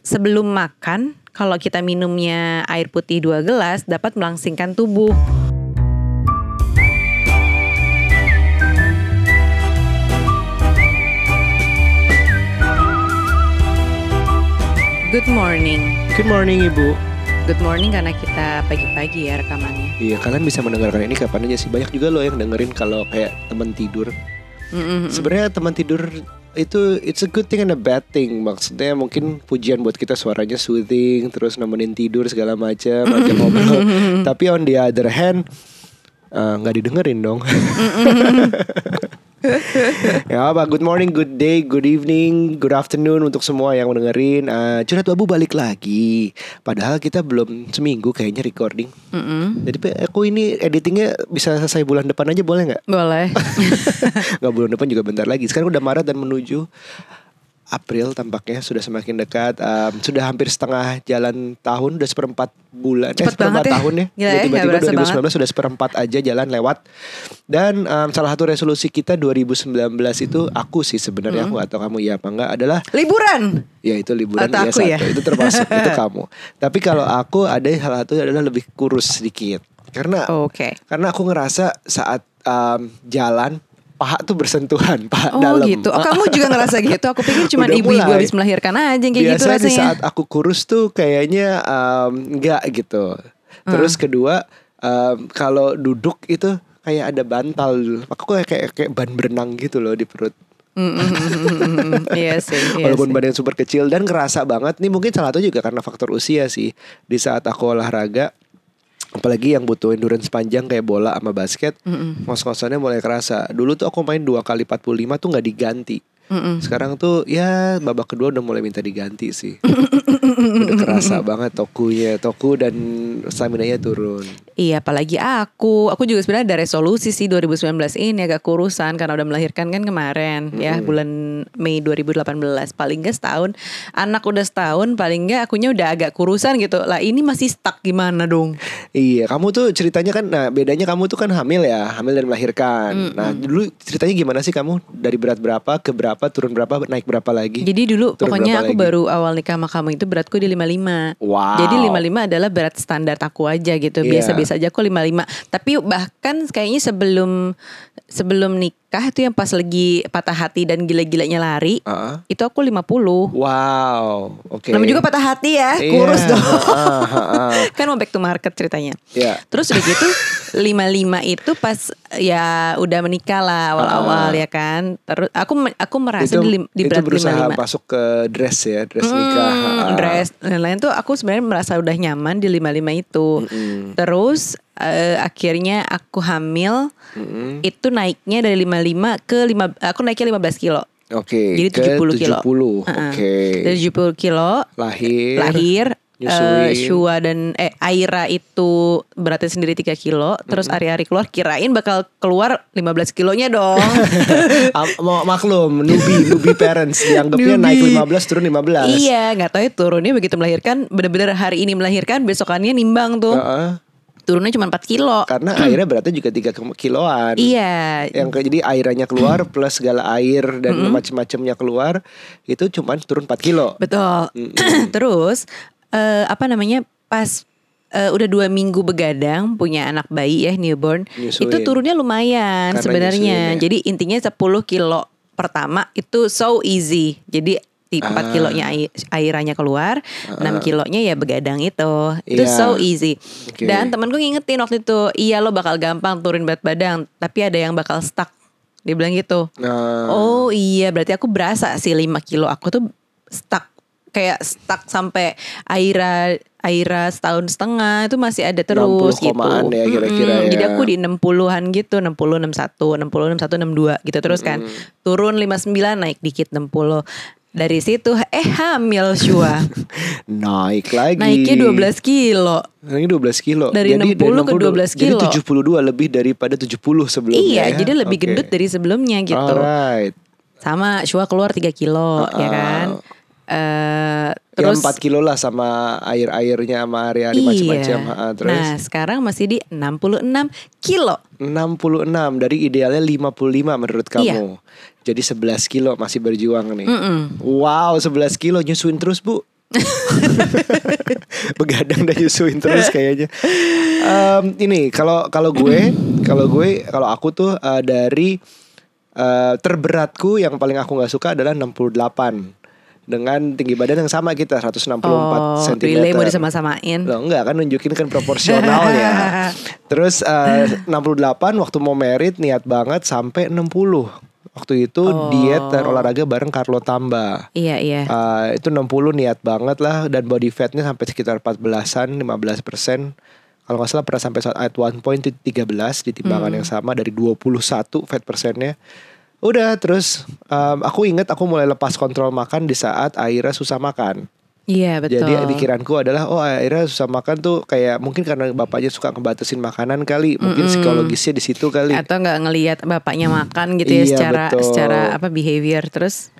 sebelum makan kalau kita minumnya air putih dua gelas dapat melangsingkan tubuh. Good morning. Good morning Ibu. Good morning karena kita pagi-pagi ya rekamannya. Iya, kalian bisa mendengarkan ini kapan aja sih. Banyak juga loh yang dengerin kalau kayak teman tidur. Mm-mm. Sebenarnya teman tidur itu it's a good thing and a bad thing. Maksudnya mungkin pujian buat kita suaranya soothing, terus nemenin tidur segala macam, ajak ngobrol. Tapi on the other hand eh, nggak didengerin dong. ya apa? Good morning good day good evening good afternoon untuk semua yang mendengerin Eh, curhat babu balik lagi. Padahal kita belum seminggu kayaknya recording. Mm-mm. jadi Pe, aku ini editingnya bisa selesai bulan depan aja boleh nggak? Boleh. nggak bulan depan juga bentar lagi. Sekarang udah Maret dan menuju April tampaknya sudah semakin dekat Em, sudah hampir setengah jalan tahun udah seperempat bulan Cepet seperempat banget ya. tahun ya, ya, Ya, tiba-tiba berasa 2019 sudah seperempat aja jalan lewat dan em, salah satu resolusi kita 2019 itu aku sih sebenarnya Hmm. aku atau kamu ya apa enggak adalah Liburan. Ya itu liburan Atau ya aku satu ya? Itu termasuk Itu kamu Tapi kalau aku ada salah satu adalah lebih kurus sedikit Karena Oke. Karena aku ngerasa saat um, jalan Paha tuh bersentuhan Paha Oh dalam gitu. Oh, kamu juga ngerasa gitu. Aku pikir cuma ibu-ibu habis melahirkan aja kayak gitu Biasanya di rasanya. saat aku kurus tuh kayaknya um, Enggak gitu Terus Hmm. kedua um, Kalau duduk itu kayak ada bantal Aku kayak, kayak, kayak ban berenang gitu loh di perut Mm, mm, mm. Iya sih. Iya Walaupun sih. badan super kecil dan kerasa banget Ini mungkin salah satu juga karena faktor usia sih Di saat aku olahraga Apalagi yang butuh endurance panjang kayak bola sama basket Ngos-ngosannya mulai kerasa. Dulu tuh aku main dua kali 45 tuh nggak diganti Mm-mm. Sekarang tuh ya babak kedua udah mulai minta diganti sih Udah kerasa banget tokunya Toku dan stamina-nya turun Iya, apalagi aku. Aku juga sebenarnya ada resolusi sih 2019 ini agak kurusan karena udah melahirkan kan kemarin ya bulan Mei 2018. Paling enggak setahun. Anak udah setahun, paling enggak akunya udah agak kurusan gitu. Lah ini masih stuck gimana dong? Iya kamu tuh ceritanya kan Nah bedanya kamu tuh kan hamil ya Hamil dan melahirkan Nah dulu ceritanya gimana sih kamu Dari berat berapa ke berapa Turun berapa Naik berapa lagi Jadi dulu Turun pokoknya berapa aku lagi? baru awal nikah sama kamu itu beratku di 55. Wow. Jadi 55 adalah berat standar aku aja gitu. Iya. Biasa-biasa aja aku 55. Tapi bahkan kayaknya sebelum sebelum nikah itu yang pas lagi patah hati dan gila-gilanya lari, Ah. itu aku 50. Wow, oke. Namanya juga patah hati ya, Iya, kurus dong. ah, ah. kan mau back to market ceritanya. Iya. Terus udah gitu 55 itu pas ya udah menikah lah awal-awal ya kan. Terus aku aku merasa. Itu, di, di itu berat berusaha 55. masuk ke dress ya, dress nikah. Hmm, Ah. dress dan lain tuh aku sebenarnya merasa udah nyaman di 55 itu. Terus eh, akhirnya aku hamil Mm-mm. itu naiknya dari 55 ke 5 aku naiknya 15 kilo. Oke. Jadi ke 70 kilo. 70, Heeh. Oke. Dari 70 kilo Lahir. lahir nyusuin. eh, Shua dan eh Aira itu beratnya sendiri 3 kilo terus Ari-Ari keluar kirain bakal keluar 15 kilonya dong mau maklum, nubi, nubi parents dianggapnya Newbie. naik 15 turun 15. iya nggak tahu ya turunnya begitu melahirkan bener-bener hari ini melahirkan besokannya nimbang tuh Heeh. Turunnya cuma 4 kilo. Karena airnya beratnya juga 3 kiloan. iya. Yang jadi airnya keluar plus segala air dan macam-macamnya keluar itu cuma turun 4 kilo. betul. Terus eh, apa namanya pas eh, udah dua minggu begadang punya anak bayi ya newborn Nyusuin. itu turunnya lumayan Karena sebenarnya. nyusuin ya. jadi intinya 10 kilo pertama itu so easy. Jadi di 4 Ah. kilonya ai- airannya keluar 6 kilonya ya begadang itu itu Iya. so easy Oke. dan temanku ngingetin waktu itu iya lo bakal gampang turun berat badan tapi ada yang bakal stuck dia bilang gitu Nah, Oh iya, berarti aku berasa sih 5 kilo aku tuh stuck kayak stuck sampai Aira Aira setahun setengah itu masih ada terus 60 gitu. ya kira-kira Mm-mm, ya. Jadi aku di 60-an gitu, 60 61, 60 61 62 gitu terus kan. Turun 59 naik dikit 60. Dari situ eh hamil Shua. naik lagi. Naiknya 12 kilo. Naiknya 12 kilo. Dari 60 ke 12 kilo. Jadi 72 lebih daripada 70 sebelumnya. iya, ya? jadi lebih Oke. gendut dari sebelumnya gitu. Alright. Sama Shua keluar 3 kilo ya kan. Eh Terus 4 kilo lah sama air-airnya sama hari-hari macam-macam. Ha, terus Nah, sekarang masih di 66 kilo. 66 dari idealnya 55 menurut kamu. Iya. Jadi 11 kilo masih berjuang nih. Mm-mm. Wow, 11 kilo nyusuin terus, Bu. Begadang dan nyusuin terus kayaknya. Em, ini kalau kalau gue, kalau gue, kalau aku tuh eh, dari eh, terberatku yang paling aku nggak suka adalah 68 dengan tinggi badan yang sama kita 164 Oh, cm. relay mau disama-samain. Loh enggak kan nunjukin kan proporsionalnya. Terus eh, 68 waktu mau merit niat banget sampai 60. Waktu itu Oh. diet dan olahraga bareng Carlo Tamba. Iya iya. Eh, itu 60 niat banget lah dan body fatnya sampai sekitar 14-an, 15 persen. Kalau nggak salah pernah sampai saat at one point itu 13 di timbangan Hmm. yang sama dari 21 fat persennya. Udah terus em, aku inget aku mulai lepas kontrol makan di saat Aira susah makan. Iya betul. Jadi pikiranku adalah oh akhirnya susah makan tuh kayak mungkin karena bapaknya suka ngebatasin makanan kali, mungkin psikologisnya di situ kali. atau nggak ngelihat bapaknya makan gitu ya Iya, secara betul. secara apa behavior terus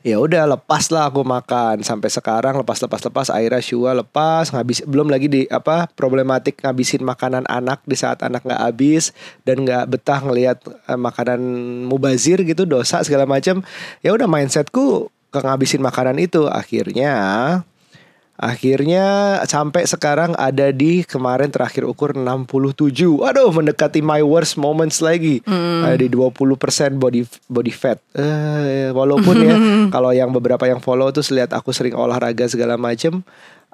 Ya udah lepas lah aku makan. Sampai sekarang lepas lepas lepas. Aira Shua lepas ngabis belum lagi di apa problematik ngabisin makanan anak di saat anak nggak habis dan nggak betah ngelihat eh, makanan mubazir gitu dosa segala macam ya udah mindsetku ke ngabisin makanan itu. Akhirnya Akhirnya sampai sekarang ada di kemarin terakhir ukur 67. Aduh mendekati my worst moments lagi. Ada di 20% body body fat. Eh walaupun ya kalau yang beberapa yang follow tuh lihat aku sering olahraga segala macem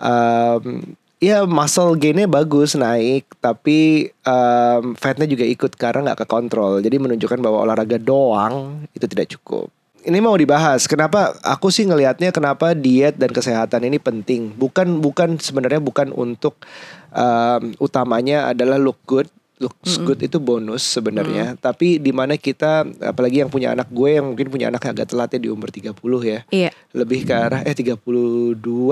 em, ya muscle gainnya bagus naik tapi em, fatnya juga ikut karena nggak kekontrol. Jadi menunjukkan bahwa olahraga doang itu tidak cukup ini mau dibahas. Kenapa aku sih ngelihatnya kenapa diet dan kesehatan ini penting. Bukan bukan sebenarnya bukan untuk um, utamanya adalah look good. Looks good itu bonus sebenarnya. Tapi di mana kita apalagi yang punya anak gue yang mungkin punya anak yang agak telat ya di umur 30 ya. iya Lebih ke arah eh 32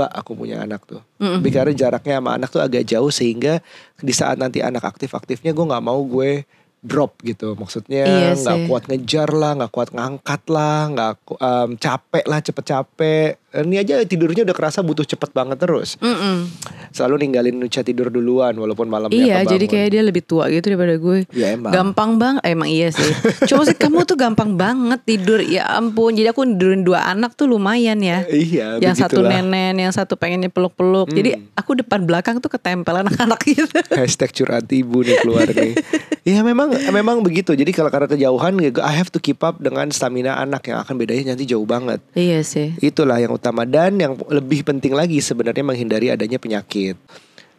aku punya anak tuh. Lebih ke arah jaraknya sama anak tuh agak jauh sehingga di saat nanti anak aktif-aktifnya gue nggak mau gue drop gitu maksudnya Iya nggak sih. kuat ngejar lah nggak kuat ngangkat lah nggak em, capek lah cepet capek ini aja tidurnya udah kerasa butuh cepet banget terus Mm-mm. selalu ninggalin Nucha tidur duluan walaupun malamnya iya kebangun. jadi kayak dia lebih tua gitu daripada gue Ya, emang. gampang banget emang iya sih cuma sih kamu tuh gampang banget tidur ya ampun jadi aku tidurin dua anak tuh lumayan ya iya yang satu begitulah. Hmm. nenen yang satu pengennya peluk-peluk jadi aku depan belakang tuh ketempel anak-anak gitu Hashtag curhat ibu nih keluar nih. Iya memang memang begitu. Jadi kalau karena kejauhan, I have to keep up dengan stamina anak yang akan bedanya nanti jauh banget. iya sih Itulah yang utama dan yang lebih penting lagi sebenarnya menghindari adanya penyakit.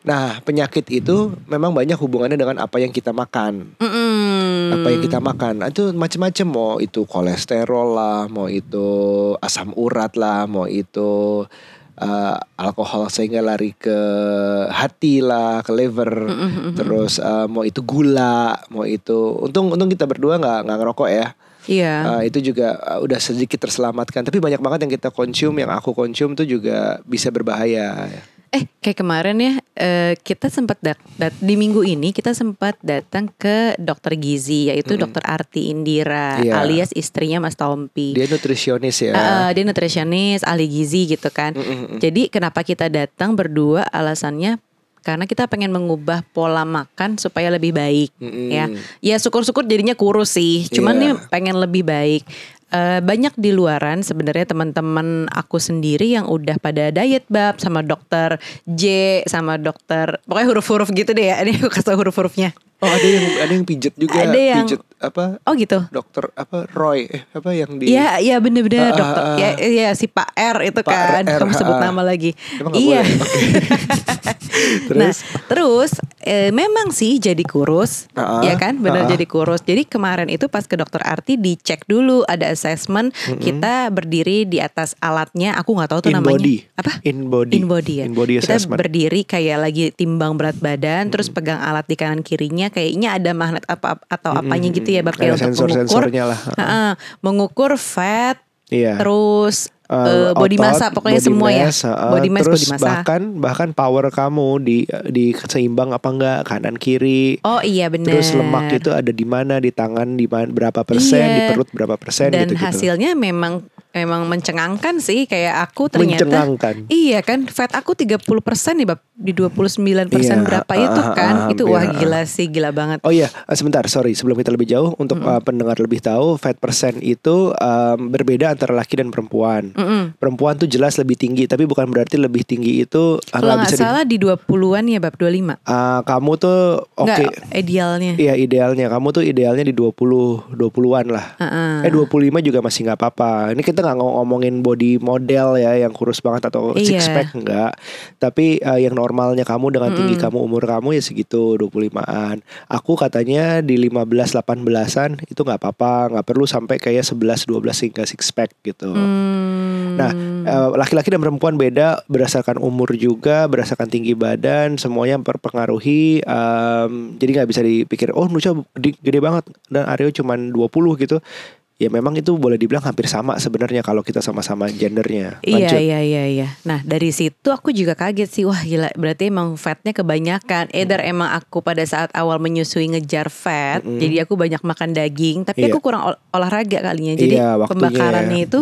Nah penyakit itu memang banyak hubungannya dengan apa yang kita makan. Mm-mm. Apa yang kita makan itu macam-macam mau itu kolesterol lah, mau itu asam urat lah, mau itu eh, alkohol sehingga lari ke hati lah, ke liver, terus eh, mau itu gula, mau itu untung untung kita berdua nggak nggak ngerokok ya. Iya Uh, itu juga uh, udah sedikit terselamatkan. Tapi banyak banget yang kita konsum, yang aku konsum tuh juga bisa berbahaya. Eh, kayak kemarin ya, eh, kita sempat dat dat- di minggu ini kita sempat datang ke dokter gizi, yaitu dokter Arti Indira, Iya. alias istrinya Mas Tompi. Dia nutrisionis ya. Eh, dia nutritionist, ahli gizi gitu kan. Jadi kenapa kita datang berdua? Alasannya karena kita pengen mengubah pola makan supaya lebih baik, Mm-mm. ya. Ya syukur-syukur jadinya kurus sih. Cuman Iya. nih pengen lebih baik. Eh, banyak di luaran sebenarnya teman-teman aku sendiri yang udah pada diet bab sama dokter J sama dokter pokoknya huruf-huruf gitu deh ya. Ini aku kasih huruf-hurufnya. Oh ada yang ada yang pijet juga. Ada yang- pijet apa? Oh gitu. Dokter apa Roy eh apa yang di Iya, iya bener-bener Ah, dokter. ah. Ya, iya si Pak R itu Pak kan. R, Kamu sebut nama lagi. Emang iya. boleh? Oke. Nah, Terus? terus eh, memang sih jadi kurus, Ah, ya kan? Benar ah. jadi kurus. Jadi kemarin itu pas ke dokter Arti dicek dulu ada assessment, kita berdiri di atas alatnya. Aku nggak tahu tuh In namanya. body. Apa? In body. In body ya. In body kita assessment. berdiri kayak lagi timbang berat badan, terus pegang alat di kanan kirinya, kayaknya ada magnet apa atau apanya gitu ya, kayak Ada untuk mengukur, lah. Heeh, mengukur fat, Iya. terus eh, body otot, massa pokoknya body semua ya, mass, uh, body mass, terus body massa. bahkan bahkan power kamu di di seimbang apa enggak kanan kiri. Oh iya benar. Terus lemak itu ada di mana di tangan di mana berapa persen Iya. di perut berapa persen dan gitu gitu. hasilnya memang memang mencengangkan sih kayak aku ternyata Mencengangkan. iya kan fat aku 30% nih Bab di 29% Iya, berapa ah, itu ah, kan? ah, itu wah ah. gila sih, gila banget. Oh iya, eh, sebentar, sorry. Sebelum kita lebih jauh, untuk eh, pendengar lebih tahu, fat percent itu em, berbeda antara laki dan perempuan. Mm-mm. Perempuan tuh jelas lebih tinggi, tapi bukan berarti lebih tinggi itu Kalau nggak bisa di- salah di 20-an ya bab 25. Ah, kamu tuh oke. Nggak, idealnya. Iya idealnya kamu tuh idealnya di 20 20-an lah. Heeh. Eh 25 juga masih nggak apa-apa. Ini kita nggak ngom- ngomongin body model ya yang kurus banget atau Iya. six pack enggak. Tapi eh, yang normalnya kamu dengan tinggi kamu umur kamu ya segitu 25-an. Aku katanya di 15 18-an itu nggak apa-apa, nggak perlu sampai kayak 11 12 hingga six pack gitu. Hmm. Nah, eh, laki-laki dan perempuan beda berdasarkan umur juga, berdasarkan tinggi badan, semuanya berpengaruhi. em, jadi nggak bisa dipikir, oh Nucha gede, gede banget dan Aryo cuman 20 gitu. Ya memang itu boleh dibilang hampir sama sebenarnya kalau kita sama-sama gendernya. Iya Lanjut. iya iya iya. Nah dari situ aku juga kaget sih wah gila berarti emang fatnya kebanyakan. Either emang aku pada saat awal menyusui ngejar fat, jadi aku banyak makan daging, tapi Iya. aku kurang ol- olahraga kalinya. Jadi Iya, waktunya pembakarannya ya. itu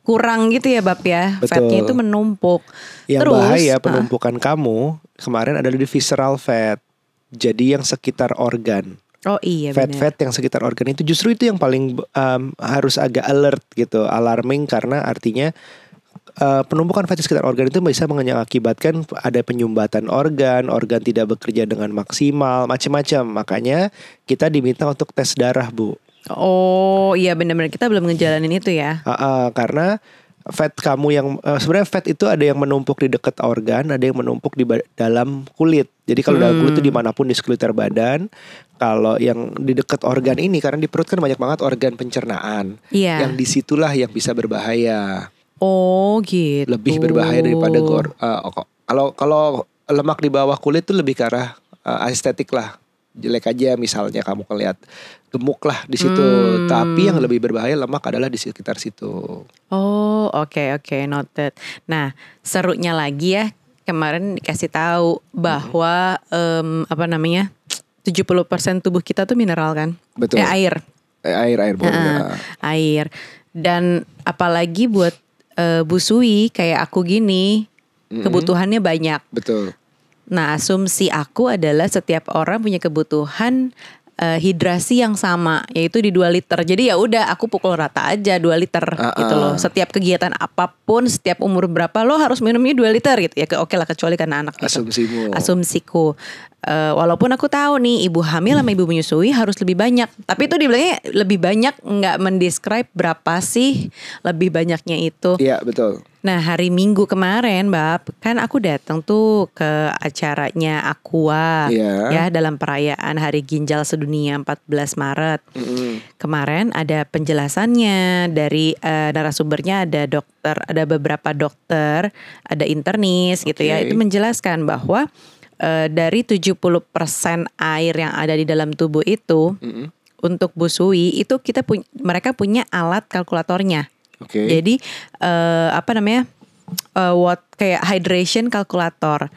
kurang gitu ya bab ya. Betul. Fatnya itu menumpuk. Yang Terus bahaya ah, penumpukan kamu kemarin adalah di visceral fat. Jadi yang sekitar organ. Oh iya fat-fat yang sekitar organ itu justru itu yang paling um, harus agak alert gitu, alarming karena artinya uh, penumpukan fat di sekitar organ itu bisa mengakibatkan ada penyumbatan organ, organ tidak bekerja dengan maksimal, macam-macam. Makanya kita diminta untuk tes darah, Bu. Oh iya benar-benar kita belum ngejalanin itu ya. Ah, ah, karena fat kamu yang uh, sebenarnya fat itu ada yang menumpuk di dekat organ, ada yang menumpuk di dalam kulit. Jadi kalau dalam kulit itu di mana pun di sekeliling badan. Kalau yang di dekat organ ini karena di perut kan banyak banget organ pencernaan. Iya. Yang di situlah yang bisa berbahaya, Oh gitu. lebih berbahaya daripada gor. uh, kalau kalau lemak di bawah kulit tuh lebih ke arah uh, estetik lah. Jelek aja misalnya kamu ngeliat gemuk lah di situ. Hmm. Tapi yang lebih berbahaya lemak adalah di sekitar situ. Oh, oke oke noted. Nah, serunya lagi ya, kemarin dikasih tahu bahwa em, apa namanya? 70% tubuh kita tuh mineral kan? Betul. Eh, air. Eh, air air boleh. Heeh, air. Dan apalagi buat eh, busui kayak aku gini, kebutuhannya banyak. Betul. Nah, asumsi aku adalah setiap orang punya kebutuhan eh, hidrasi yang sama, yaitu di 2 liter. Jadi ya udah, aku pukul rata aja 2 liter Ah, gitu ah. loh. Setiap kegiatan apa pun, setiap umur berapa lo harus minumnya 2 liter gitu. Ya ke- oke lah kecuali karena anak gitu. Asumsimu. Asumsiku. Eh, walaupun aku tahu nih ibu hamil sama ibu menyusui harus lebih banyak. Tapi itu dibilangnya lebih banyak nggak mendescribe berapa sih lebih banyaknya itu. Iya betul. Nah hari Minggu kemarin, Bab, kan aku datang tuh ke acaranya Aqua, Iya. ya dalam perayaan Hari Ginjal Sedunia 14 Maret. Mm-mm. Kemarin ada penjelasannya dari eh, narasumbernya ada dokter, ada beberapa dokter, ada internis gitu ya. Itu menjelaskan bahwa eh, dari 70% air yang ada di dalam tubuh itu Mm-mm. untuk busui itu kita punya mereka punya alat kalkulatornya. Oke. Jadi eh, apa namanya? eh, what kayak hydration calculator.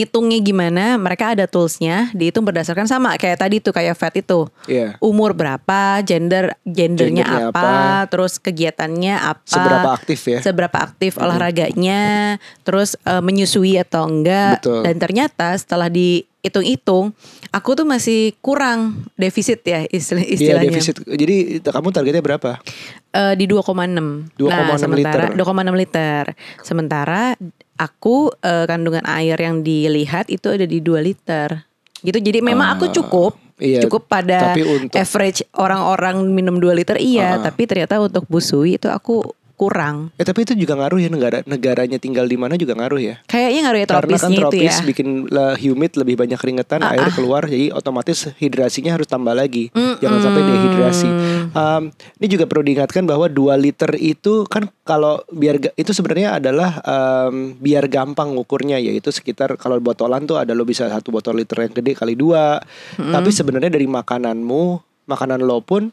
Ngitungnya gimana? Mereka ada toolsnya, dihitung berdasarkan sama kayak tadi tuh kayak fat itu. Iya. Umur berapa, gender gendernya Gendernya apa, terus kegiatannya apa, Seberapa aktif ya? seberapa aktif olahraganya, terus eh, menyusui atau enggak. Betul. Dan ternyata setelah dihitung-hitung, aku tuh masih kurang defisit ya istilah Iya istilahnya. defisit. Jadi kamu targetnya berapa? Eh, di 2,6. 2,6 nah, sementara liter. 2,6 liter. Sementara aku eh, kandungan air yang dilihat itu ada di 2 liter. Gitu. Jadi memang aku cukup iya, cukup pada tapi untuk- average orang-orang minum 2 liter iya, tapi ternyata untuk busui itu aku kurang. Eh tapi itu juga ngaruh ya negara negaranya tinggal di mana juga ngaruh ya. Kayaknya ngaruh ya Karena kan tropisnya itu tropis ya. bikin lah humid lebih banyak keringetan, Ah, air ah. keluar jadi otomatis hidrasinya harus tambah lagi. Mm-mm. Jangan sampai dehidrasi. Um, ini juga perlu diingatkan bahwa 2 liter itu kan kalau biar itu sebenarnya adalah um, biar gampang ngukurnya yaitu sekitar kalau botolan tuh ada lo bisa satu botol liter yang gede kali dua. Tapi sebenarnya dari makananmu, makanan lo pun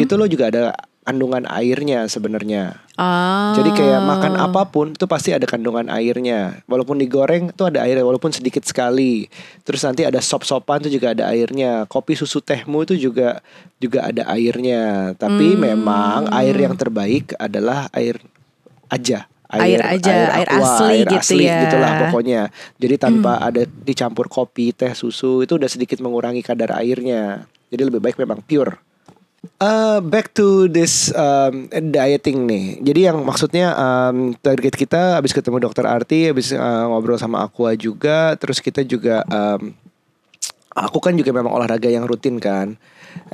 itu lo juga ada kandungan airnya sebenarnya. Ah. Jadi kayak makan apa pun itu pasti ada kandungan airnya. Walaupun digoreng itu ada airnya walaupun sedikit sekali. Terus nanti ada sop-sopan itu juga ada airnya. Kopi susu tehmu itu juga juga ada airnya. Tapi memang air yang terbaik adalah air aja, Air aja, air aqua, asli air gitu asli ya. gitulah pokoknya. Jadi tanpa ada dicampur kopi, teh, susu itu udah sedikit mengurangi kadar airnya. Jadi lebih baik memang pure. Uh, back to this um, dieting nih. Jadi yang maksudnya um, target kita habis ketemu dokter Arti, habis uh, ngobrol sama Aqua juga, terus kita juga um, aku kan juga memang olahraga yang rutin kan.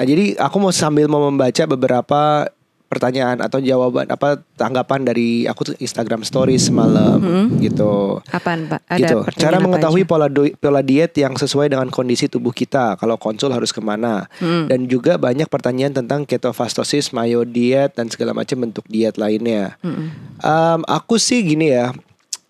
Nah, jadi aku mau sambil mau membaca beberapa pertanyaan atau jawaban apa tanggapan dari aku tuh Instagram Stories semalam gitu. Apaan Pak? Ada gitu. Cara mengetahui pola do- pola diet yang sesuai dengan kondisi tubuh kita. Kalau konsul harus ke mana? Hmm. Dan juga banyak pertanyaan tentang ketofastosis, mayo diet dan segala macam bentuk diet lainnya. Hmm. Um, aku sih gini ya.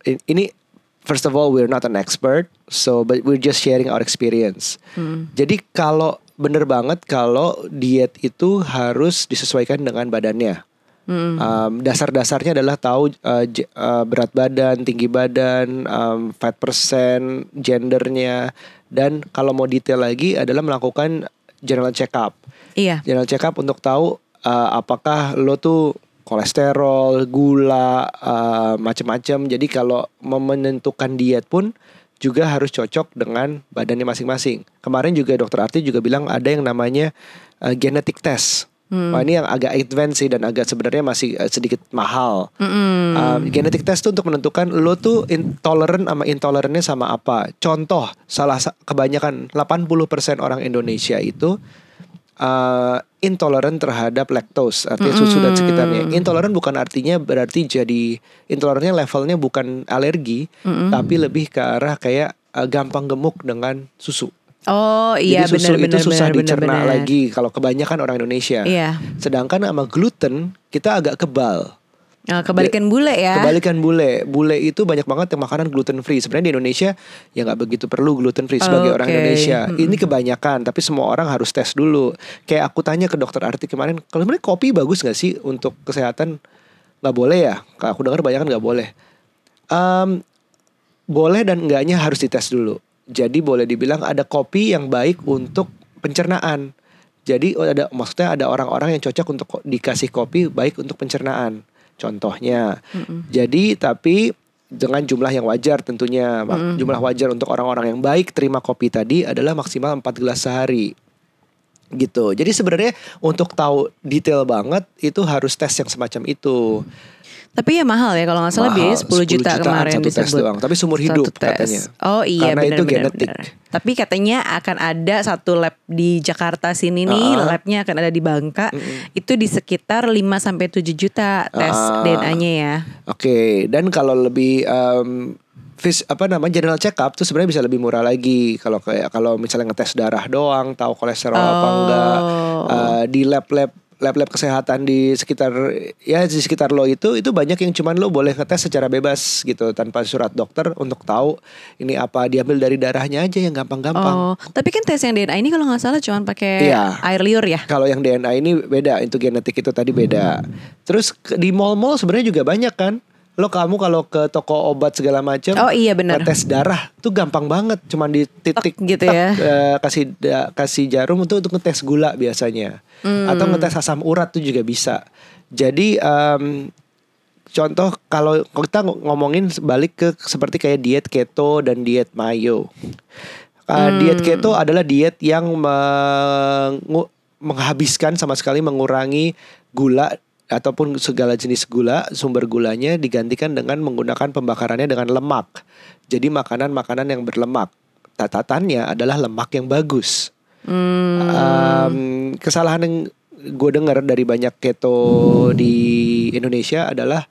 Ini first of all we're not an expert, so but we're just sharing our experience. Hmm. Jadi kalau bener banget kalau diet itu harus disesuaikan dengan badannya. Hmm. Um, dasar-dasarnya adalah tahu uh, j- uh, berat badan, tinggi badan, um, fat percent, gendernya, dan kalau mau detail lagi adalah melakukan general check up. Iya. General check up untuk tahu uh, apakah lo tuh kolesterol, gula, uh, macam-macam. Jadi kalau menentukan diet pun juga harus cocok dengan badannya masing-masing. Kemarin juga dokter Arti juga bilang ada yang namanya uh, genetic test. Wah ini yang agak advance sih dan agak sebenarnya masih uh, sedikit mahal. Mm-mm. Um, genetic test tuh untuk menentukan lo tuh intoleran sama intolerannya sama apa. Contoh, salah sa- kebanyakan 80% orang Indonesia itu uh, intoleran terhadap lactose, artinya susu dan sekitarnya. Intoleran bukan artinya berarti jadi intolerannya levelnya bukan alergi, tapi lebih ke arah kayak uh, gampang gemuk dengan susu. Oh iya Jadi susu benar itu susah benar dicerna benar. lagi kalau kebanyakan orang Indonesia. Iya. Sedangkan sama gluten kita agak kebal. Nah, kebalikan bule ya. Kebalikan bule, bule itu banyak banget yang makanan gluten free. Sebenarnya di Indonesia ya nggak begitu perlu gluten free sebagai orang Oke. Indonesia. Ini kebanyakan, tapi semua orang harus tes dulu. Kayak aku tanya ke dokter Arti kemarin, kalau sebenarnya kopi bagus nggak sih untuk kesehatan? Nggak boleh ya? Aku dengar banyak kan nggak boleh. Em, boleh dan enggaknya harus dites dulu. Jadi boleh dibilang ada kopi yang baik untuk pencernaan. Jadi oh, ada maksudnya ada orang-orang yang cocok untuk dikasih kopi baik untuk pencernaan. Contohnya. Jadi tapi dengan jumlah yang wajar tentunya. Mak- Jumlah wajar untuk orang-orang yang baik terima kopi tadi adalah maksimal 4 gelas sehari. Gitu. Jadi sebenarnya untuk tahu detail banget itu harus tes yang semacam itu. Tapi ya mahal ya kalau nggak salah Mahal, biaya 10 juta 10 jutaan kemarin satu tes doang. Tapi seumur hidup Satu tes. katanya. Oh iya Karena benar itu genetik. benar. Tapi katanya akan ada satu lab di Jakarta sini nih, Ah. labnya akan ada di Bangka. Itu di sekitar 5 sampai 7 juta tes Ah. DNA-nya ya. Oke, dan kalau lebih em, vis, apa namanya general check up tuh sebenarnya bisa lebih murah lagi kalau kayak kalau misalnya ngetes darah doang, tahu kolesterol apa Oh. enggak eh, di lab-lab lab-lab kesehatan di sekitar ya di sekitar lo itu itu banyak yang cuman lo boleh ngetes secara bebas gitu tanpa surat dokter untuk tahu ini apa diambil dari darahnya aja yang gampang-gampang. Oh, tapi kan tes yang DNA ini kalau nggak salah cuma pakai Iya. air liur ya. Kalau yang DNA ini beda, itu genetik itu tadi beda. Terus ke- di mall-mall sebenarnya juga banyak kan. Lo kamu kalau ke toko obat segala macam, Oh, iya, benar. Tes darah tuh gampang banget, cuman di titik gitu tek, ya. eh, kasih da- kasih jarum itu untuk ngetes gula biasanya, Hmm. atau ngetes asam urat tuh juga bisa. Jadi em, contoh kalau kita ngomongin balik ke seperti kayak diet keto dan diet mayo. Uh, Diet keto adalah diet yang mengu- menghabiskan sama sekali mengurangi gula ataupun segala jenis gula, sumber gulanya digantikan dengan menggunakan pembakarannya dengan lemak. Jadi makanan-makanan yang berlemak. Catatannya adalah lemak yang bagus. Hmm. Um, kesalahan yang gue dengar dari banyak keto di Indonesia adalah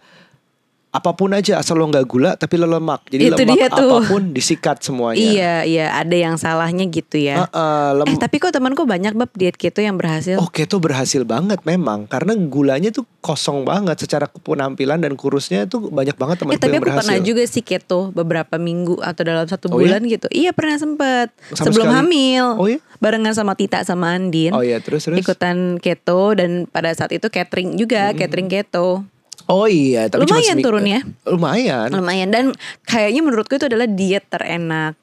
apa pun aja asal lo nggak gula tapi lo lemak. Jadi Itu lemak dia tuh. apa pun disikat semuanya. Iya, iya, ada yang salahnya gitu ya. Uh-uh, lem- Eh, tapi kok temanku banyak bab diet keto yang berhasil. Oh keto berhasil banget memang karena gulanya tuh kosong banget secara penampilan dan kurusnya tuh banyak banget teman Eh tapi yang aku berhasil. pernah juga sih keto beberapa minggu atau dalam satu Oh, bulan gitu. Iya pernah sempet Sama sebelum sekali? hamil. Oh, iya? Barengan sama Tita sama Andin. Oh iya terus terus. Ikutan keto dan pada saat itu catering juga, catering keto. Oh iya tapi cuma Lumayan seming- turunnya. Lumayan. Lumayan dan kayaknya menurutku itu adalah diet terenak.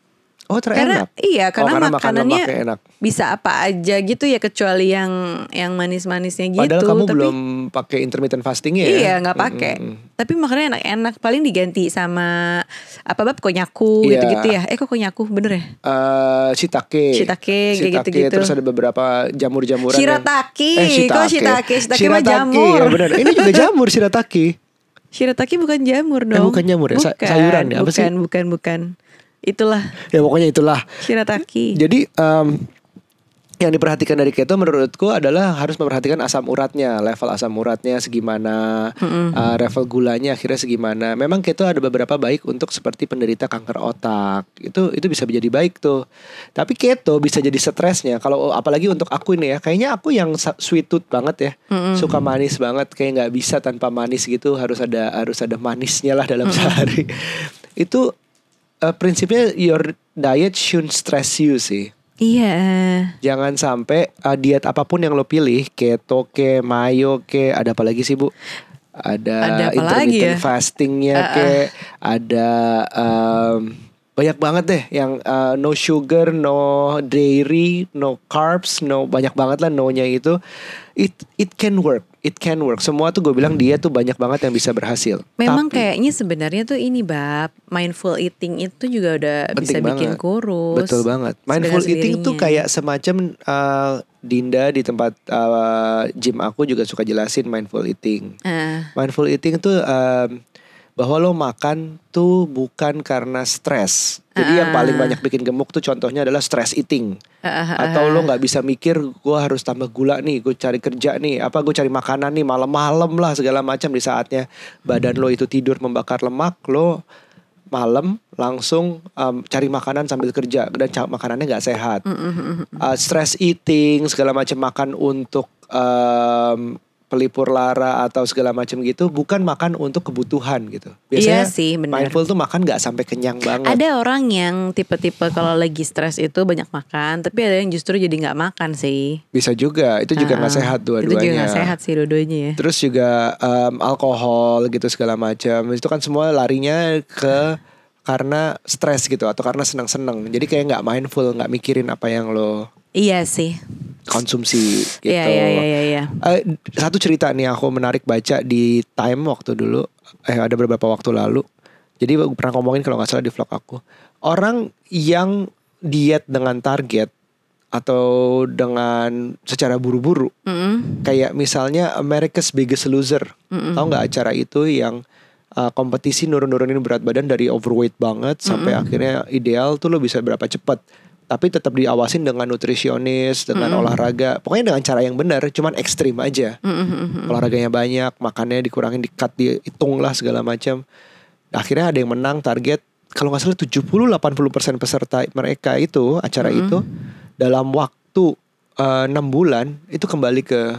Oh Karena terenak. iya karena, karena makan makanannya enak. bisa apa aja gitu ya kecuali yang yang manis-manisnya gitu. Padahal kamu tapi, belum pakai intermittent fastingnya ya? Iya nggak pakai. Tapi makannya enak-enak. Paling diganti sama apa bab konyaku Iya. gitu-gitu ya. Eh kok konyaku bener ya? Eh, shiitake, Shiitake, kayak gitu-gitu. Terus ada beberapa jamur-jamuran. yang- Shirataki. Eh, Kok shiitake? Shiitake mah jamur. ya benar. Ini juga jamur shirataki. Shirataki bukan jamur Eh, dong. bukan jamur ya? Bukan, sayuran ya? Apa bukan, sih? Bukan, bukan. Itulah Ya pokoknya itulah. shirataki. Jadi em, yang diperhatikan dari keto menurutku adalah harus memperhatikan asam uratnya, level asam uratnya segimana, eh, level gulanya akhirnya segimana. Memang keto ada beberapa baik untuk seperti penderita kanker otak. Itu itu bisa menjadi baik tuh. Tapi keto bisa jadi stresnya. Kalau apalagi untuk aku ini ya, kayaknya aku yang sweet tooth banget ya, suka manis banget, kayak nggak bisa tanpa manis gitu. Harus ada harus ada manisnya lah dalam sehari. Itu eh, prinsipnya your diet shouldn't stress you sih. Iya. Jangan sampai uh, diet apa pun yang lo pilih, keto ke, mayo ke, ada apa lagi sih bu? Ada, Ada apa lagi intermittent ya? fastingnya Uh-uh. ke, ada um, banyak banget deh yang uh, no sugar, no dairy, no carbs, no banyak banget lah no-nya itu. It it can work, it can work. Semua tuh gue bilang dia tuh banyak banget yang bisa berhasil. Memang Tapi- kayaknya sebenarnya tuh ini bab mindful eating itu juga udah bisa Penting bikin banget. kurus. Betul banget. Mindful eating tuh kayak semacam uh, Dinda di tempat uh, gym aku juga suka jelasin mindful eating. Ah, Mindful eating tuh um, bahwa lo makan tuh bukan karena stres. Jadi yang paling banyak bikin gemuk tuh contohnya adalah stress eating. ah, ah, ah. Atau lo nggak bisa mikir gue harus tambah gula nih, gue cari kerja nih, apa gue cari makanan nih malam-malam lah segala macam di saatnya badan lo itu tidur membakar lemak, lo malam langsung um, cari makanan sambil kerja dan makanannya nggak sehat. Uh, stress eating segala macam makan untuk um, pelipur lara atau segala macam gitu bukan makan untuk kebutuhan gitu. Iya sih, benar. mindful tuh makan nggak sampai kenyang banget. Ada orang yang tipe-tipe kalau lagi stres itu banyak makan, tapi ada yang justru jadi nggak makan sih. Bisa juga, itu juga nggak Ah, sehat dua-duanya. Itu juga nggak sehat sih dua-duanya ya. Terus juga em, alkohol gitu segala macam. Itu kan semua larinya ke karena stres gitu atau karena senang-senang. Jadi kayak nggak mindful, nggak mikirin apa yang lo Iya sih. konsumsi gitu. Iya iya iya iya. iya. Eh, satu cerita nih aku menarik baca di Time waktu dulu, eh ada beberapa waktu lalu. Jadi aku pernah ngomongin kalau nggak salah di vlog aku, orang yang diet dengan target atau dengan secara buru-buru, Mm-mm. kayak misalnya America's Biggest Loser, tahu nggak acara itu yang uh, kompetisi nurun-nurunin berat badan dari overweight banget sampai akhirnya ideal tuh lo bisa berapa cepat tapi tetap diawasin dengan nutrisionis dengan olahraga. Pokoknya dengan cara yang benar cuman ekstrim aja. Olahraganya banyak makannya dikurangin di cut dihitung lah segala macam. Akhirnya ada yang menang target kalau nggak salah 70-80% peserta mereka itu acara itu dalam waktu eh, enam bulan itu kembali ke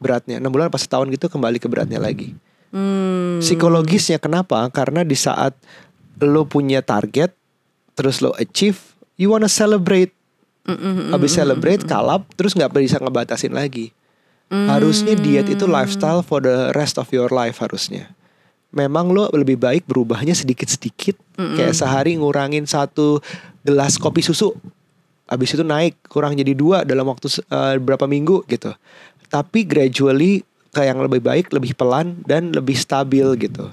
beratnya. Enam bulan pas setahun gitu kembali ke beratnya lagi. Hmm. psikologisnya kenapa? Karena di saat lo punya target terus lo achieve you wanna celebrate? Habis celebrate kalap terus nggak bisa ngebatasin lagi. Harusnya diet itu lifestyle for the rest of your life harusnya. Memang lo lebih baik berubahnya sedikit-sedikit. Kayak sehari ngurangin satu gelas kopi susu habis itu naik kurang jadi dua dalam waktu eh, berapa minggu gitu. Tapi gradually ke yang lebih baik lebih pelan dan lebih stabil gitu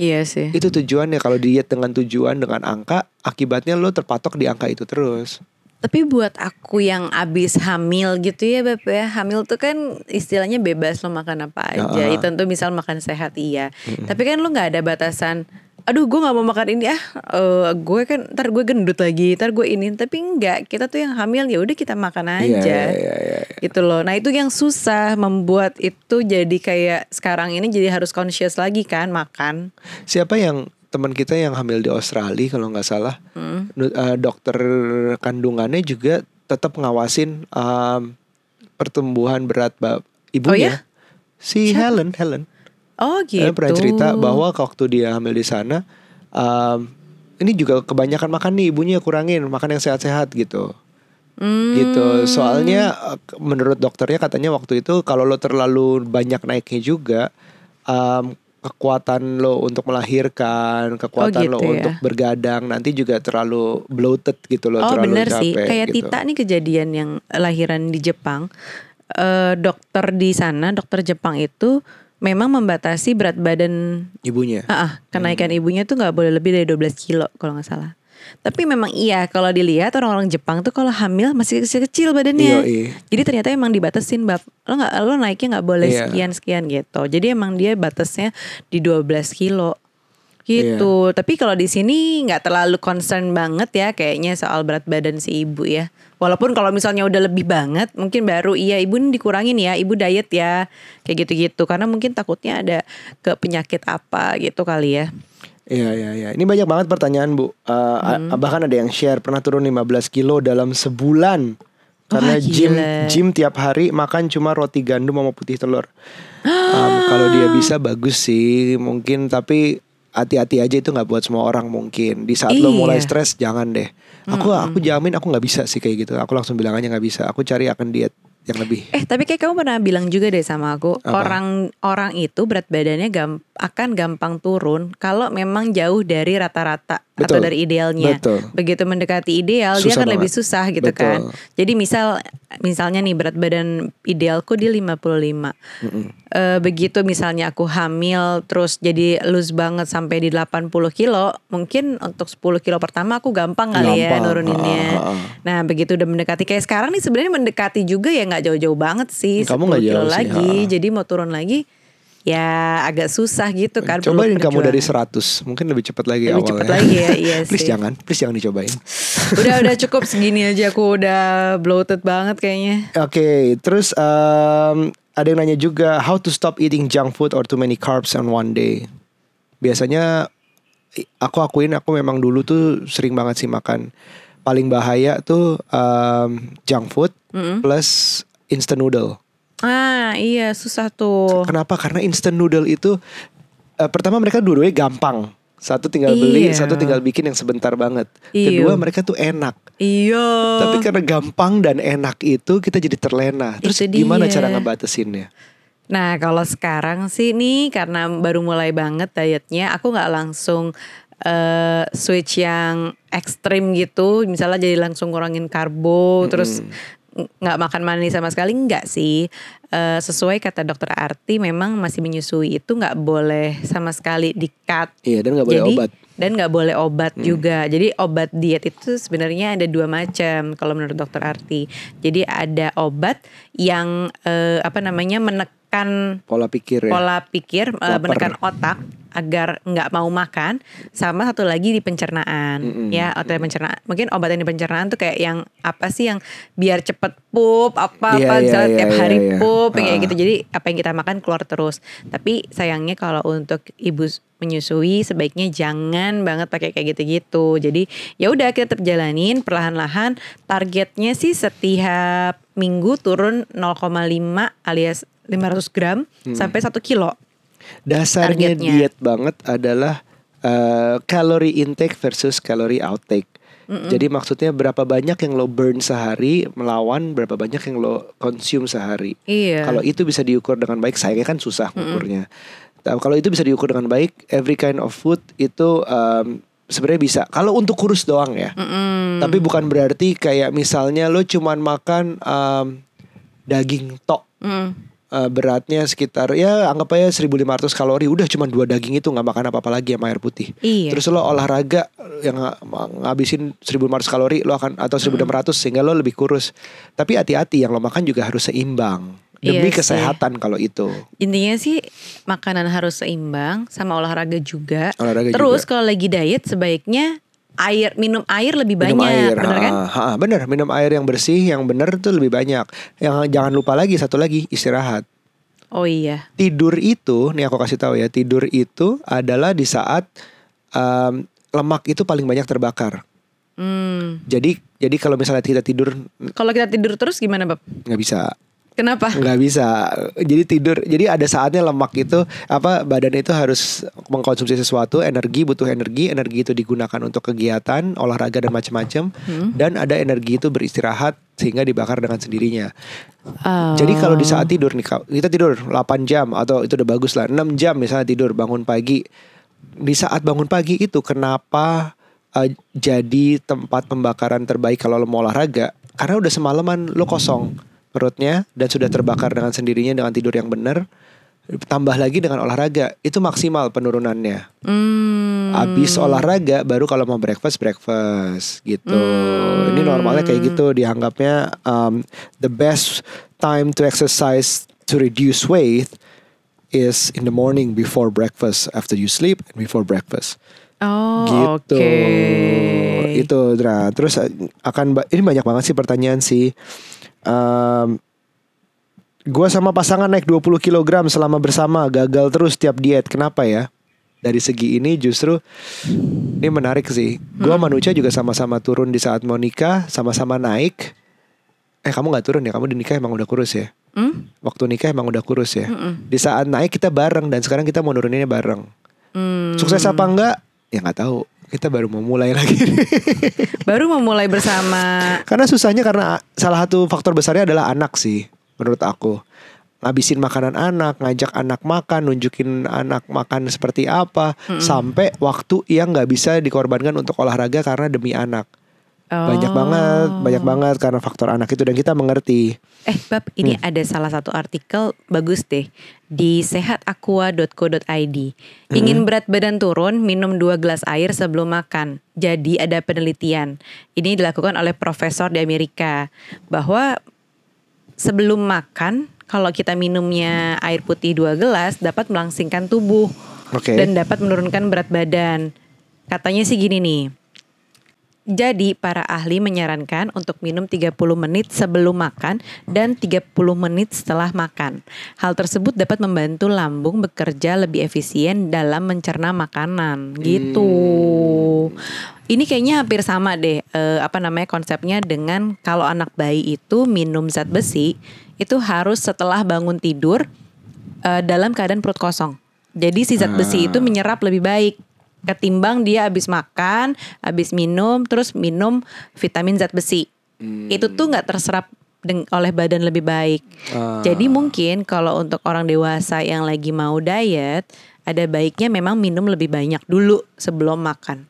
Iya sih. itu tujuannya. Kalau diet dengan tujuan dengan angka akibatnya lo terpatok di angka itu terus. Tapi buat aku yang abis hamil gitu ya Beb ya. Hamil tuh kan istilahnya bebas lo makan apa aja. Ya. Itu tentu misal makan sehat iya. Tapi kan lo gak ada batasan Aduh gue gak mau makan ini ah. Eh, Gue kan ntar gue gendut lagi Ntar gue ini. Tapi enggak Kita tuh yang hamil ya udah kita makan Iya, aja. iya, iya, iya. Gitu loh. Nah itu yang susah Membuat itu jadi kayak Sekarang ini jadi harus conscious lagi kan Makan. Siapa yang teman kita yang hamil di Australia kalau nggak salah Hmm. eh, dokter kandungannya juga tetap ngawasin um, pertumbuhan berat ba- ibunya. Ya? si Helen Helen Oh gitu Helen pernah cerita bahwa waktu dia hamil di sana um, ini juga kebanyakan makan nih ibunya kurangin makan yang sehat-sehat gitu Hmm. gitu soalnya menurut dokternya katanya waktu itu kalau lo terlalu banyak naiknya juga um, kekuatan lo untuk melahirkan, kekuatan Oh, lo gitu ya. untuk bergadang nanti juga terlalu bloated gitu loh, Oh terlalu bener capek sih, kayak gitu. Tita nih kejadian yang lahiran di Jepang. Eh dokter di sana, dokter Jepang itu memang membatasi berat badan Ibunya. Ah, ah, kenaikan Hmm. ibunya tuh nggak boleh lebih dari 12 kilo kalau nggak salah. Tapi memang iya kalau dilihat orang-orang Jepang tuh kalau hamil masih kecil-kecil badannya. Yoi. Jadi ternyata emang dibatasin bab lo nggak lo naiknya nggak boleh Iya. sekian sekian gitu. Jadi emang dia batasnya di 12 kilo gitu. Iya. Tapi kalau di sini nggak terlalu concern banget ya kayaknya soal berat badan si ibu ya. Walaupun kalau misalnya udah lebih banget mungkin baru iya ibu ini dikurangin ya, ibu diet ya. Kayak gitu-gitu karena mungkin takutnya ada ke penyakit apa gitu kali ya. Iya iya iya. Ini banyak banget pertanyaan Bu. Uh, Hmm. Bahkan ada yang share pernah turun 15 kilo dalam sebulan. Karena Wah, gym gila. gym tiap hari makan cuma roti gandum sama putih telur. Um, kalau dia bisa bagus sih mungkin tapi hati-hati aja itu nggak buat semua orang mungkin. Di saat lo Iya. mulai stres jangan deh. Aku aku jamin aku nggak bisa sih kayak gitu. Aku langsung bilang aja nggak bisa. Aku cari akan diet yang lebih. Eh tapi kayak kamu pernah bilang juga deh sama aku Apa? orang orang itu berat badannya gam- akan gampang turun kalau memang jauh dari rata-rata atau dari idealnya. Betul. Begitu mendekati ideal dia Susah akan lebih susah gitu Betul. kan. Jadi misal misalnya nih berat badan idealku di 55. Eh, begitu misalnya aku hamil terus jadi loose banget sampai di 80 kilo, mungkin untuk 10 kilo pertama aku gampang kali ya Gampang. nuruninnya. Ah, ah, ah. Nah begitu udah mendekati kayak sekarang nih sebenarnya mendekati juga ya nggak jauh-jauh banget sih. Kamu 10 nggak kilo jauh sih, lagi, ha. jadi mau turun lagi ya agak susah gitu kan. Cobain kamu dari perjuangan. 100 Mungkin lebih cepat lagi Lebih awalnya cepat lagi ya, iya Please sih. jangan Please jangan dicobain udah udah cukup segini aja aku udah bloated banget kayaknya. Oke Terus um, Ada yang nanya juga How to stop eating junk food Or too many carbs on one day Biasanya Aku akuin Aku memang dulu tuh Sering banget sih makan Paling bahaya tuh um, Junk food Plus instant noodle Ah iya susah tuh. Kenapa? Karena instant noodle itu eh, pertama mereka dua-duanya gampang. Satu tinggal beli, Iya. satu tinggal bikin yang sebentar banget. Iya. Kedua mereka tuh enak. Iya. Tapi karena gampang dan enak itu kita jadi terlena. Terus Itu gimana dia. cara ngebatasinnya? Nah kalau sekarang sih nih karena baru mulai banget dietnya, aku nggak langsung eh, switch yang ekstrim gitu. Misalnya jadi langsung ngurangin karbo, terus ng- nggak makan manis sama sekali nggak sih. Eh, sesuai kata dokter Arti, memang masih menyusui itu nggak boleh sama sekali di cut. Iya dan nggak boleh Jadi- obat. Dan nggak boleh obat Hmm. juga. Jadi obat diet itu sebenarnya ada dua macam kalau menurut dokter Arti. Jadi ada obat yang eh, apa namanya menekan Pola pikir ya. pola pikir, eh, Lapar. menekan otak agar nggak mau makan. Sama satu lagi di pencernaan, Mm-mm. ya otot pencernaan. Mungkin obat yang di pencernaan tuh kayak yang apa sih yang biar cepet pup apa apa Iya, iya, misalnya iya, tiap iya, hari iya. pup kayak Ah. gitu. Jadi apa yang kita makan keluar terus. Tapi sayangnya kalau untuk ibu menyusui sebaiknya jangan banget pakai kayak gitu-gitu. Jadi ya udah kita tetap jalanin perlahan-lahan. Targetnya sih setiap minggu turun 0,5 alias 500 gram Hmm. sampai 1 kilo. Dasarnya Targetnya. diet banget adalah eh, calorie intake versus calorie outtake. Jadi maksudnya berapa banyak yang lo burn sehari melawan berapa banyak yang lo consume sehari. Iya. Kalau itu bisa diukur dengan baik, sayangnya kan susah ukurnya. Tapi Kalau itu bisa diukur dengan baik, every kind of food itu em, sebenarnya bisa. Kalau untuk kurus doang ya. Mm-mm. Tapi bukan berarti kayak misalnya lo cuman makan em, daging tok. Mm. Eh, beratnya sekitar ya anggap aja 1500 kalori udah cuma dua daging itu nggak makan apa-apa lagi sama air putih. Iya. Terus lo olahraga yang nga- ngabisin 1500 kalori lo akan atau 1600 sehingga lo lebih kurus. Tapi hati-hati yang lo makan juga harus seimbang demi Iya sih. kesehatan kalau itu. Intinya sih makanan harus seimbang sama olahraga juga. Olahraga Terus juga. kalau lagi diet sebaiknya air minum air lebih Minum banyak, air, bener kan? ha, ha, bener. Minum air yang bersih, yang bener tuh lebih banyak. Yang jangan lupa lagi satu lagi istirahat. Oh iya. Tidur itu, nih aku kasih tahu ya, tidur itu adalah di saat em, lemak itu paling banyak terbakar. Hmm. Jadi jadi kalau misalnya kita tidur Kalau kita tidur terus gimana, Bab? nggak bisa. Kenapa? nggak bisa. Jadi tidur jadi ada saatnya lemak itu apa badan itu harus mengkonsumsi sesuatu energi butuh energi energi itu digunakan untuk kegiatan olahraga dan macam-macam dan ada energi itu beristirahat sehingga dibakar dengan sendirinya. Oh. jadi kalau di saat tidur nih kita tidur 8 jam atau itu udah bagus lah 6 jam misalnya tidur bangun pagi di saat bangun pagi itu kenapa eh, jadi tempat pembakaran terbaik kalau lo mau olahraga? Karena udah semalaman lo kosong perutnya dan sudah terbakar dengan sendirinya dengan tidur yang benar tambah lagi dengan olahraga itu maksimal penurunannya Hmm. Abis olahraga baru kalau mau breakfast breakfast gitu. Hmm. Ini normalnya kayak gitu dianggapnya um, the best time to exercise to reduce weight is in the morning before breakfast, after you sleep and before breakfast. Oh, gitu. oke. Itu nah, terus uh, akan ini banyak banget sih pertanyaan sih. Um, Gua sama pasangan naik 20 kg selama bersama gagal terus tiap diet. Kenapa ya? Dari segi ini justru ini menarik sih. Gua sama Nucha juga sama-sama turun di saat mau nikah, sama-sama naik. Eh kamu nggak turun ya? Kamu di nikah emang udah kurus ya? Hmm? Waktu nikah emang udah kurus ya? Di saat naik kita bareng dan sekarang kita mau nuruninnya bareng. Hmm. Sukses apa enggak? Ya nggak tahu. Kita baru mau mulai lagi. Baru memulai bersama. karena susahnya karena salah satu faktor besarnya adalah anak sih menurut aku. Ngabisin makanan anak, ngajak anak makan, nunjukin anak makan seperti apa, sampai waktu yang nggak bisa dikorbankan untuk olahraga karena demi anak. Banyak Oh. banget, banyak banget karena faktor anak itu dan kita mengerti. Eh, Bab, ini Hmm. ada salah satu artikel bagus deh di sehatakua.co.id. Ingin Hmm. berat badan turun, minum 2 gelas air sebelum makan. Jadi ada penelitian. Ini dilakukan oleh profesor di Amerika bahwa sebelum makan kalau kita minumnya air putih 2 gelas dapat melangsingkan tubuh Oke. dan dapat menurunkan berat badan. Katanya sih gini nih. Jadi para ahli menyarankan untuk minum 30 menit sebelum makan dan 30 menit setelah makan. Hal tersebut dapat membantu lambung bekerja lebih efisien dalam mencerna makanan gitu. Ini kayaknya hampir sama deh eh, apa namanya konsepnya dengan kalau anak bayi itu minum zat besi itu harus setelah bangun tidur eh, dalam keadaan perut kosong. Jadi si zat besi itu menyerap lebih baik ketimbang dia habis makan, habis minum, terus minum vitamin zat besi. Itu tuh nggak terserap oleh badan lebih baik. Ah. Jadi mungkin kalau untuk orang dewasa yang lagi mau diet, ada baiknya memang minum lebih banyak dulu sebelum makan.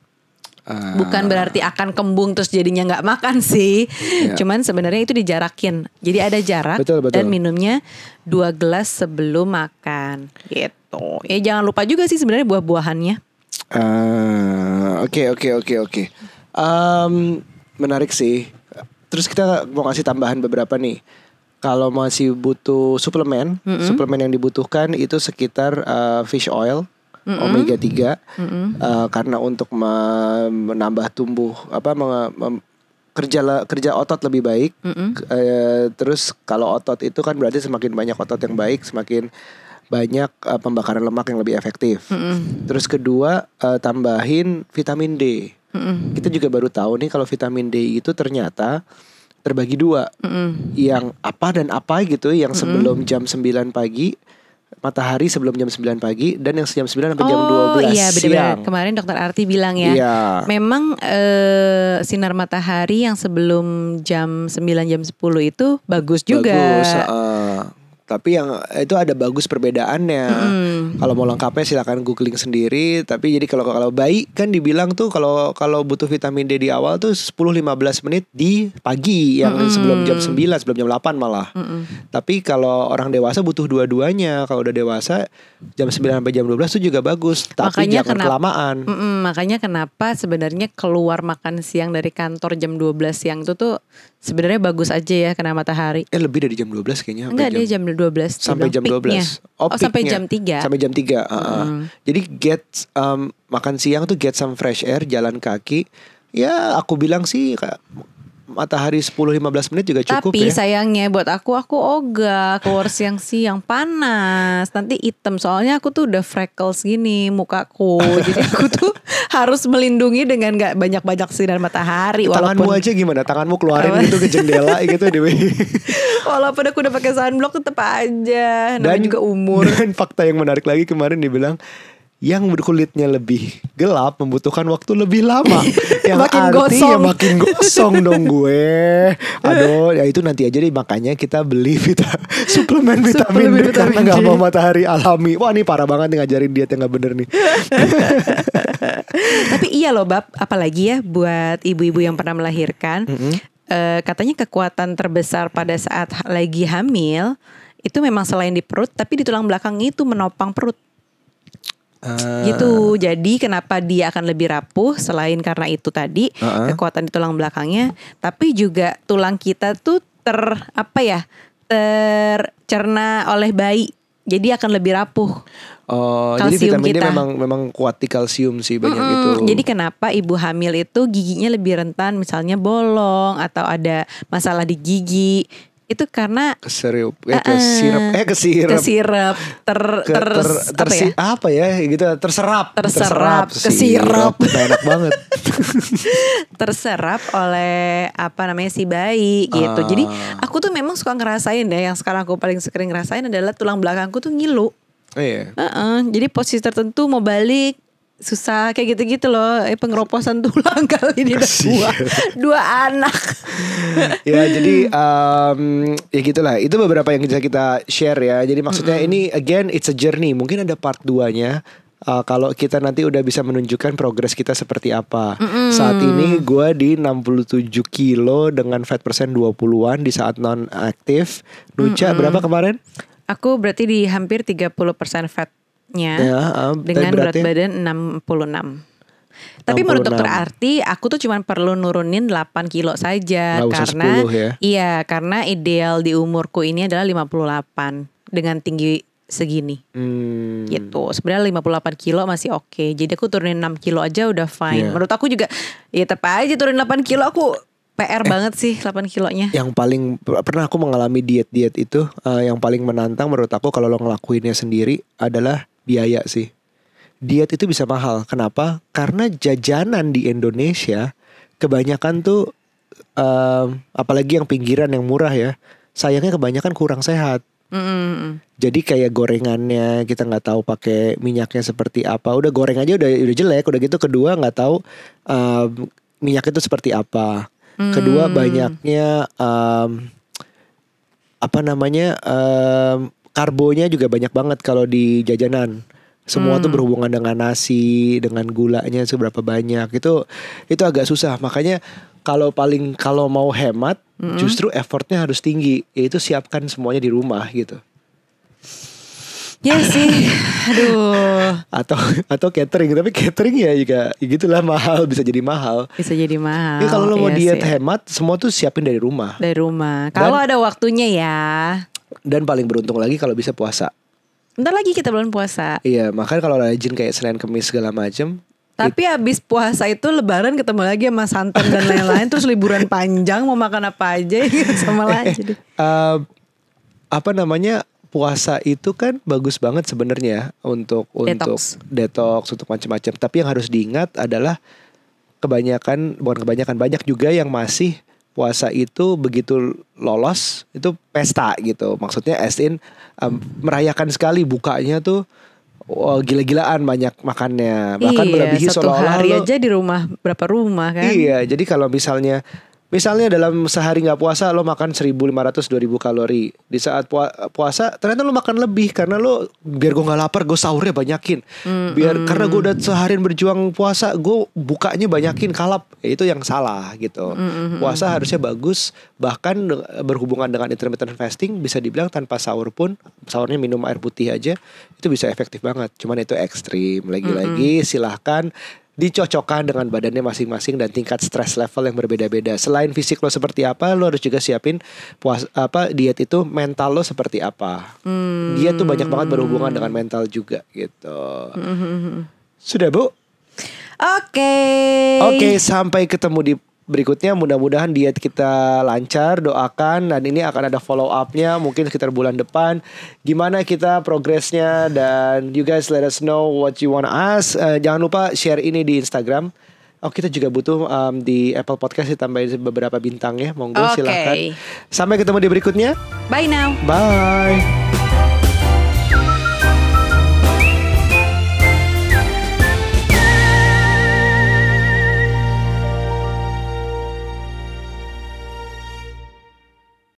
Ah, Bukan berarti akan kembung terus jadinya nggak makan sih. Iya. Cuman sebenarnya itu dijarakin. Jadi ada jarak Betul, betul. dan minumnya dua gelas sebelum makan. Gitu. Ya jangan lupa juga sih sebenarnya buah-buahannya. Ah, Oke oke oke oke. Menarik sih. Terus kita mau kasih tambahan beberapa nih. Kalau masih butuh suplemen, suplemen yang dibutuhkan itu sekitar eh, fish oil, omega 3 Eh, karena untuk me- menambah tumbuh apa kerja kerja otot lebih baik. Eh, terus kalau otot itu kan berarti semakin banyak otot yang baik, semakin banyak eh, pembakaran lemak yang lebih efektif. Terus kedua eh, tambahin vitamin D. Kita juga baru tahu nih kalau vitamin D itu ternyata terbagi dua. Yang apa dan apa gitu yang sebelum jam 9 pagi matahari sebelum jam 9 pagi dan yang jam 9 sampai jam 12 iya benar-benar. siang. Kemarin dokter Arti bilang ya. Iya. Memang eh, sinar matahari yang sebelum jam 9 jam 10 itu bagus juga. Bagus, heeh. Tapi yang itu ada bagus perbedaannya. Kalau mau lengkapnya silakan googling sendiri. Tapi jadi kalau kalau bayi kan dibilang tuh kalau kalau butuh vitamin D di awal tuh 10-15 menit di pagi yang sebelum jam 9, sebelum jam 8 malah. Tapi kalau orang dewasa butuh dua-duanya. Kalau udah dewasa jam 9 sampai jam 12 tuh juga bagus. Tapi Makanya jangan kenapa- kelamaan. Mm-mm, makanya kenapa sebenarnya keluar makan siang dari kantor jam 12 siang itu tuh sebenarnya bagus aja ya kena matahari. Eh lebih dari jam 12 kayaknya. Enggak dia jam 12 dia sampai bilang jam 12. peaknya. Oh, sampai jam 3. Sampai jam 3. heeh. Jadi get um, makan siang tuh get some fresh air, jalan kaki. Ya, aku bilang sih matahari 10-15 menit juga cukup Tapi ya. sayangnya buat aku aku ogah keluar siang-siang panas. Nanti hitam soalnya aku tuh udah freckles gini mukaku. Jadi aku tuh harus melindungi dengan gak banyak-banyak sinar matahari Tanganmu walaupun aja gimana? Tanganmu keluarin gitu ke jendela gitu Dewi. walaupun aku udah pakai sunblock tetap aja. Namanya juga umur. Dan fakta yang menarik lagi kemarin dibilang yang berkulitnya lebih gelap membutuhkan waktu lebih lama. yang Makin artinya gosong. makin gosong dong gue. Aduh, ya itu nanti aja deh makanya kita beli vita suplemen vitamin Suplemen D karena vitamin nggak D. mau matahari alami. Wah ini parah banget nih ngajarin diet yang nggak bener nih. Tapi iya loh Bab, apalagi ya buat ibu-ibu yang pernah melahirkan. eh, katanya kekuatan terbesar pada saat lagi hamil itu memang selain di perut, tapi di tulang belakang itu menopang perut. Ah. gitu. Jadi kenapa dia akan lebih rapuh selain karena itu tadi Uh-uh. kekuatan di tulang belakangnya, tapi juga tulang kita tuh ter apa ya tercerna oleh bayi. Jadi akan lebih rapuh. Oh, jadi Kalsium vitamin D kita. memang memang kuat di kalsium sih banyak Mm-mm. itu. Jadi kenapa ibu hamil itu giginya lebih rentan misalnya bolong atau ada masalah di gigi itu karena kesirap eh kesirap eh kesirap kesirap ter Ke- ter, ter- apa ya? apa ya gitu terserap Terserap, kesirap. Nggak enak banget terserap oleh apa namanya si bayi gitu. Ah. Jadi aku tuh memang suka ngerasain deh yang sekarang aku paling sering ngerasain adalah tulang belakangku tuh ngilu. iya Heeh, jadi posisi tertentu mau balik susah kayak gitu-gitu loh. Eh pengeroposan tulang kali ini dua, dua anak. ya jadi em, ya gitulah. Itu beberapa yang bisa kita share ya. Jadi maksudnya ini again it's a journey. Mungkin ada part 2 nya Uh, kalau kita nanti udah bisa menunjukkan progres kita seperti apa. Saat ini gue di 67 kilo dengan fat persen 20an di saat non aktif Nuca berapa kemarin? Aku berarti di hampir 30% fatnya Ya, ah, dengan berat beratnya? badan 66. Tapi menurut 66. dokter Arti, aku tuh cuma perlu nurunin 8 kilo saja Nggak karena 10 ya? iya, karena ideal di umurku ini adalah 58 dengan tinggi segini. Hmm. gitu. Sebenarnya 58 kilo masih oke. Jadi aku turunin 6 kilo aja udah fine. Iya. Menurut aku juga ya tetap aja turun 8 kilo aku PR banget sih 8 kilonya. yang paling pernah aku mengalami diet-diet itu eh, yang paling menantang menurut aku kalau lo ngelakuinnya sendiri adalah biaya sih. Diet itu bisa mahal. Kenapa? Karena jajanan di Indonesia kebanyakan tuh em, apalagi yang pinggiran yang murah ya. Sayangnya kebanyakan kurang sehat. Mm-mm. Jadi kayak gorengannya kita nggak tahu pakai minyaknya seperti apa. Udah goreng aja udah udah jelek. Udah gitu kedua nggak tahu em, minyak itu seperti apa. Kedua banyaknya em, apa namanya em, karbonya juga banyak banget kalau di jajanan. Semua tuh berhubungan dengan nasi, dengan gulanya seberapa banyak. Itu itu agak susah. Makanya kalau paling kalau mau hemat justru effortnya harus tinggi. Yaitu siapkan semuanya di rumah gitu. Ya sih. Aduh. atau atau catering tapi catering ya juga ya gitulah mahal bisa jadi mahal Bisa jadi mahal. ya kalau lo mau Iya diet sih. hemat semua tuh siapin dari rumah dari rumah. Kalau ada waktunya ya. Dan paling beruntung lagi kalau bisa puasa Bentar lagi kita bulan puasa. iya makanya kalau rajin kayak senin kemis segala macem Tapi abis puasa itu lebaran ketemu lagi sama santan dan lain-lain Terus liburan panjang mau makan apa aja sama aja deh eh, apa namanya puasa itu kan bagus banget sebenarnya untuk untuk Detox. detox untuk macam-macam tapi yang harus diingat adalah kebanyakan bukan kebanyakan banyak juga yang masih puasa itu begitu lolos itu pesta gitu maksudnya as in um, merayakan sekali bukanya tuh wah, gila-gilaan banyak makannya bahkan iya, melebihi satu hari aja di rumah berapa rumah kan? Iya, jadi kalau misalnya misalnya dalam sehari nggak puasa lo makan 1500 2000 kalori. Di saat pua- puasa ternyata lo makan lebih karena lo biar gue nggak lapar gue sahurnya banyakin. Biar karena gue udah seharian berjuang puasa gue bukanya banyakin kalap. Ya, itu yang salah gitu. Puasa harusnya bagus bahkan berhubungan dengan intermittent fasting bisa dibilang tanpa sahur pun sahurnya minum air putih aja itu bisa efektif banget. Cuman itu ekstrim. Lagi-lagi silahkan dicocokkan dengan badannya masing-masing dan tingkat stress level yang berbeda-beda. Selain fisik lo seperti apa, lo harus juga siapin puas apa diet itu mental lo seperti apa. Diet tuh banyak banget berhubungan dengan mental juga gitu. Sudah bu? Oke. Oke, sampai ketemu di berikutnya mudah-mudahan diet kita lancar doakan dan ini akan ada follow upnya mungkin sekitar bulan depan. Gimana kita progresnya? Dan you guys let us know what you wanna ask. Eh, jangan lupa share ini di Instagram. Oh kita juga butuh um, di Apple Podcast ditambahin beberapa bintang ya monggo Oke. silahkan. Sampai ketemu di berikutnya. Bye now. Bye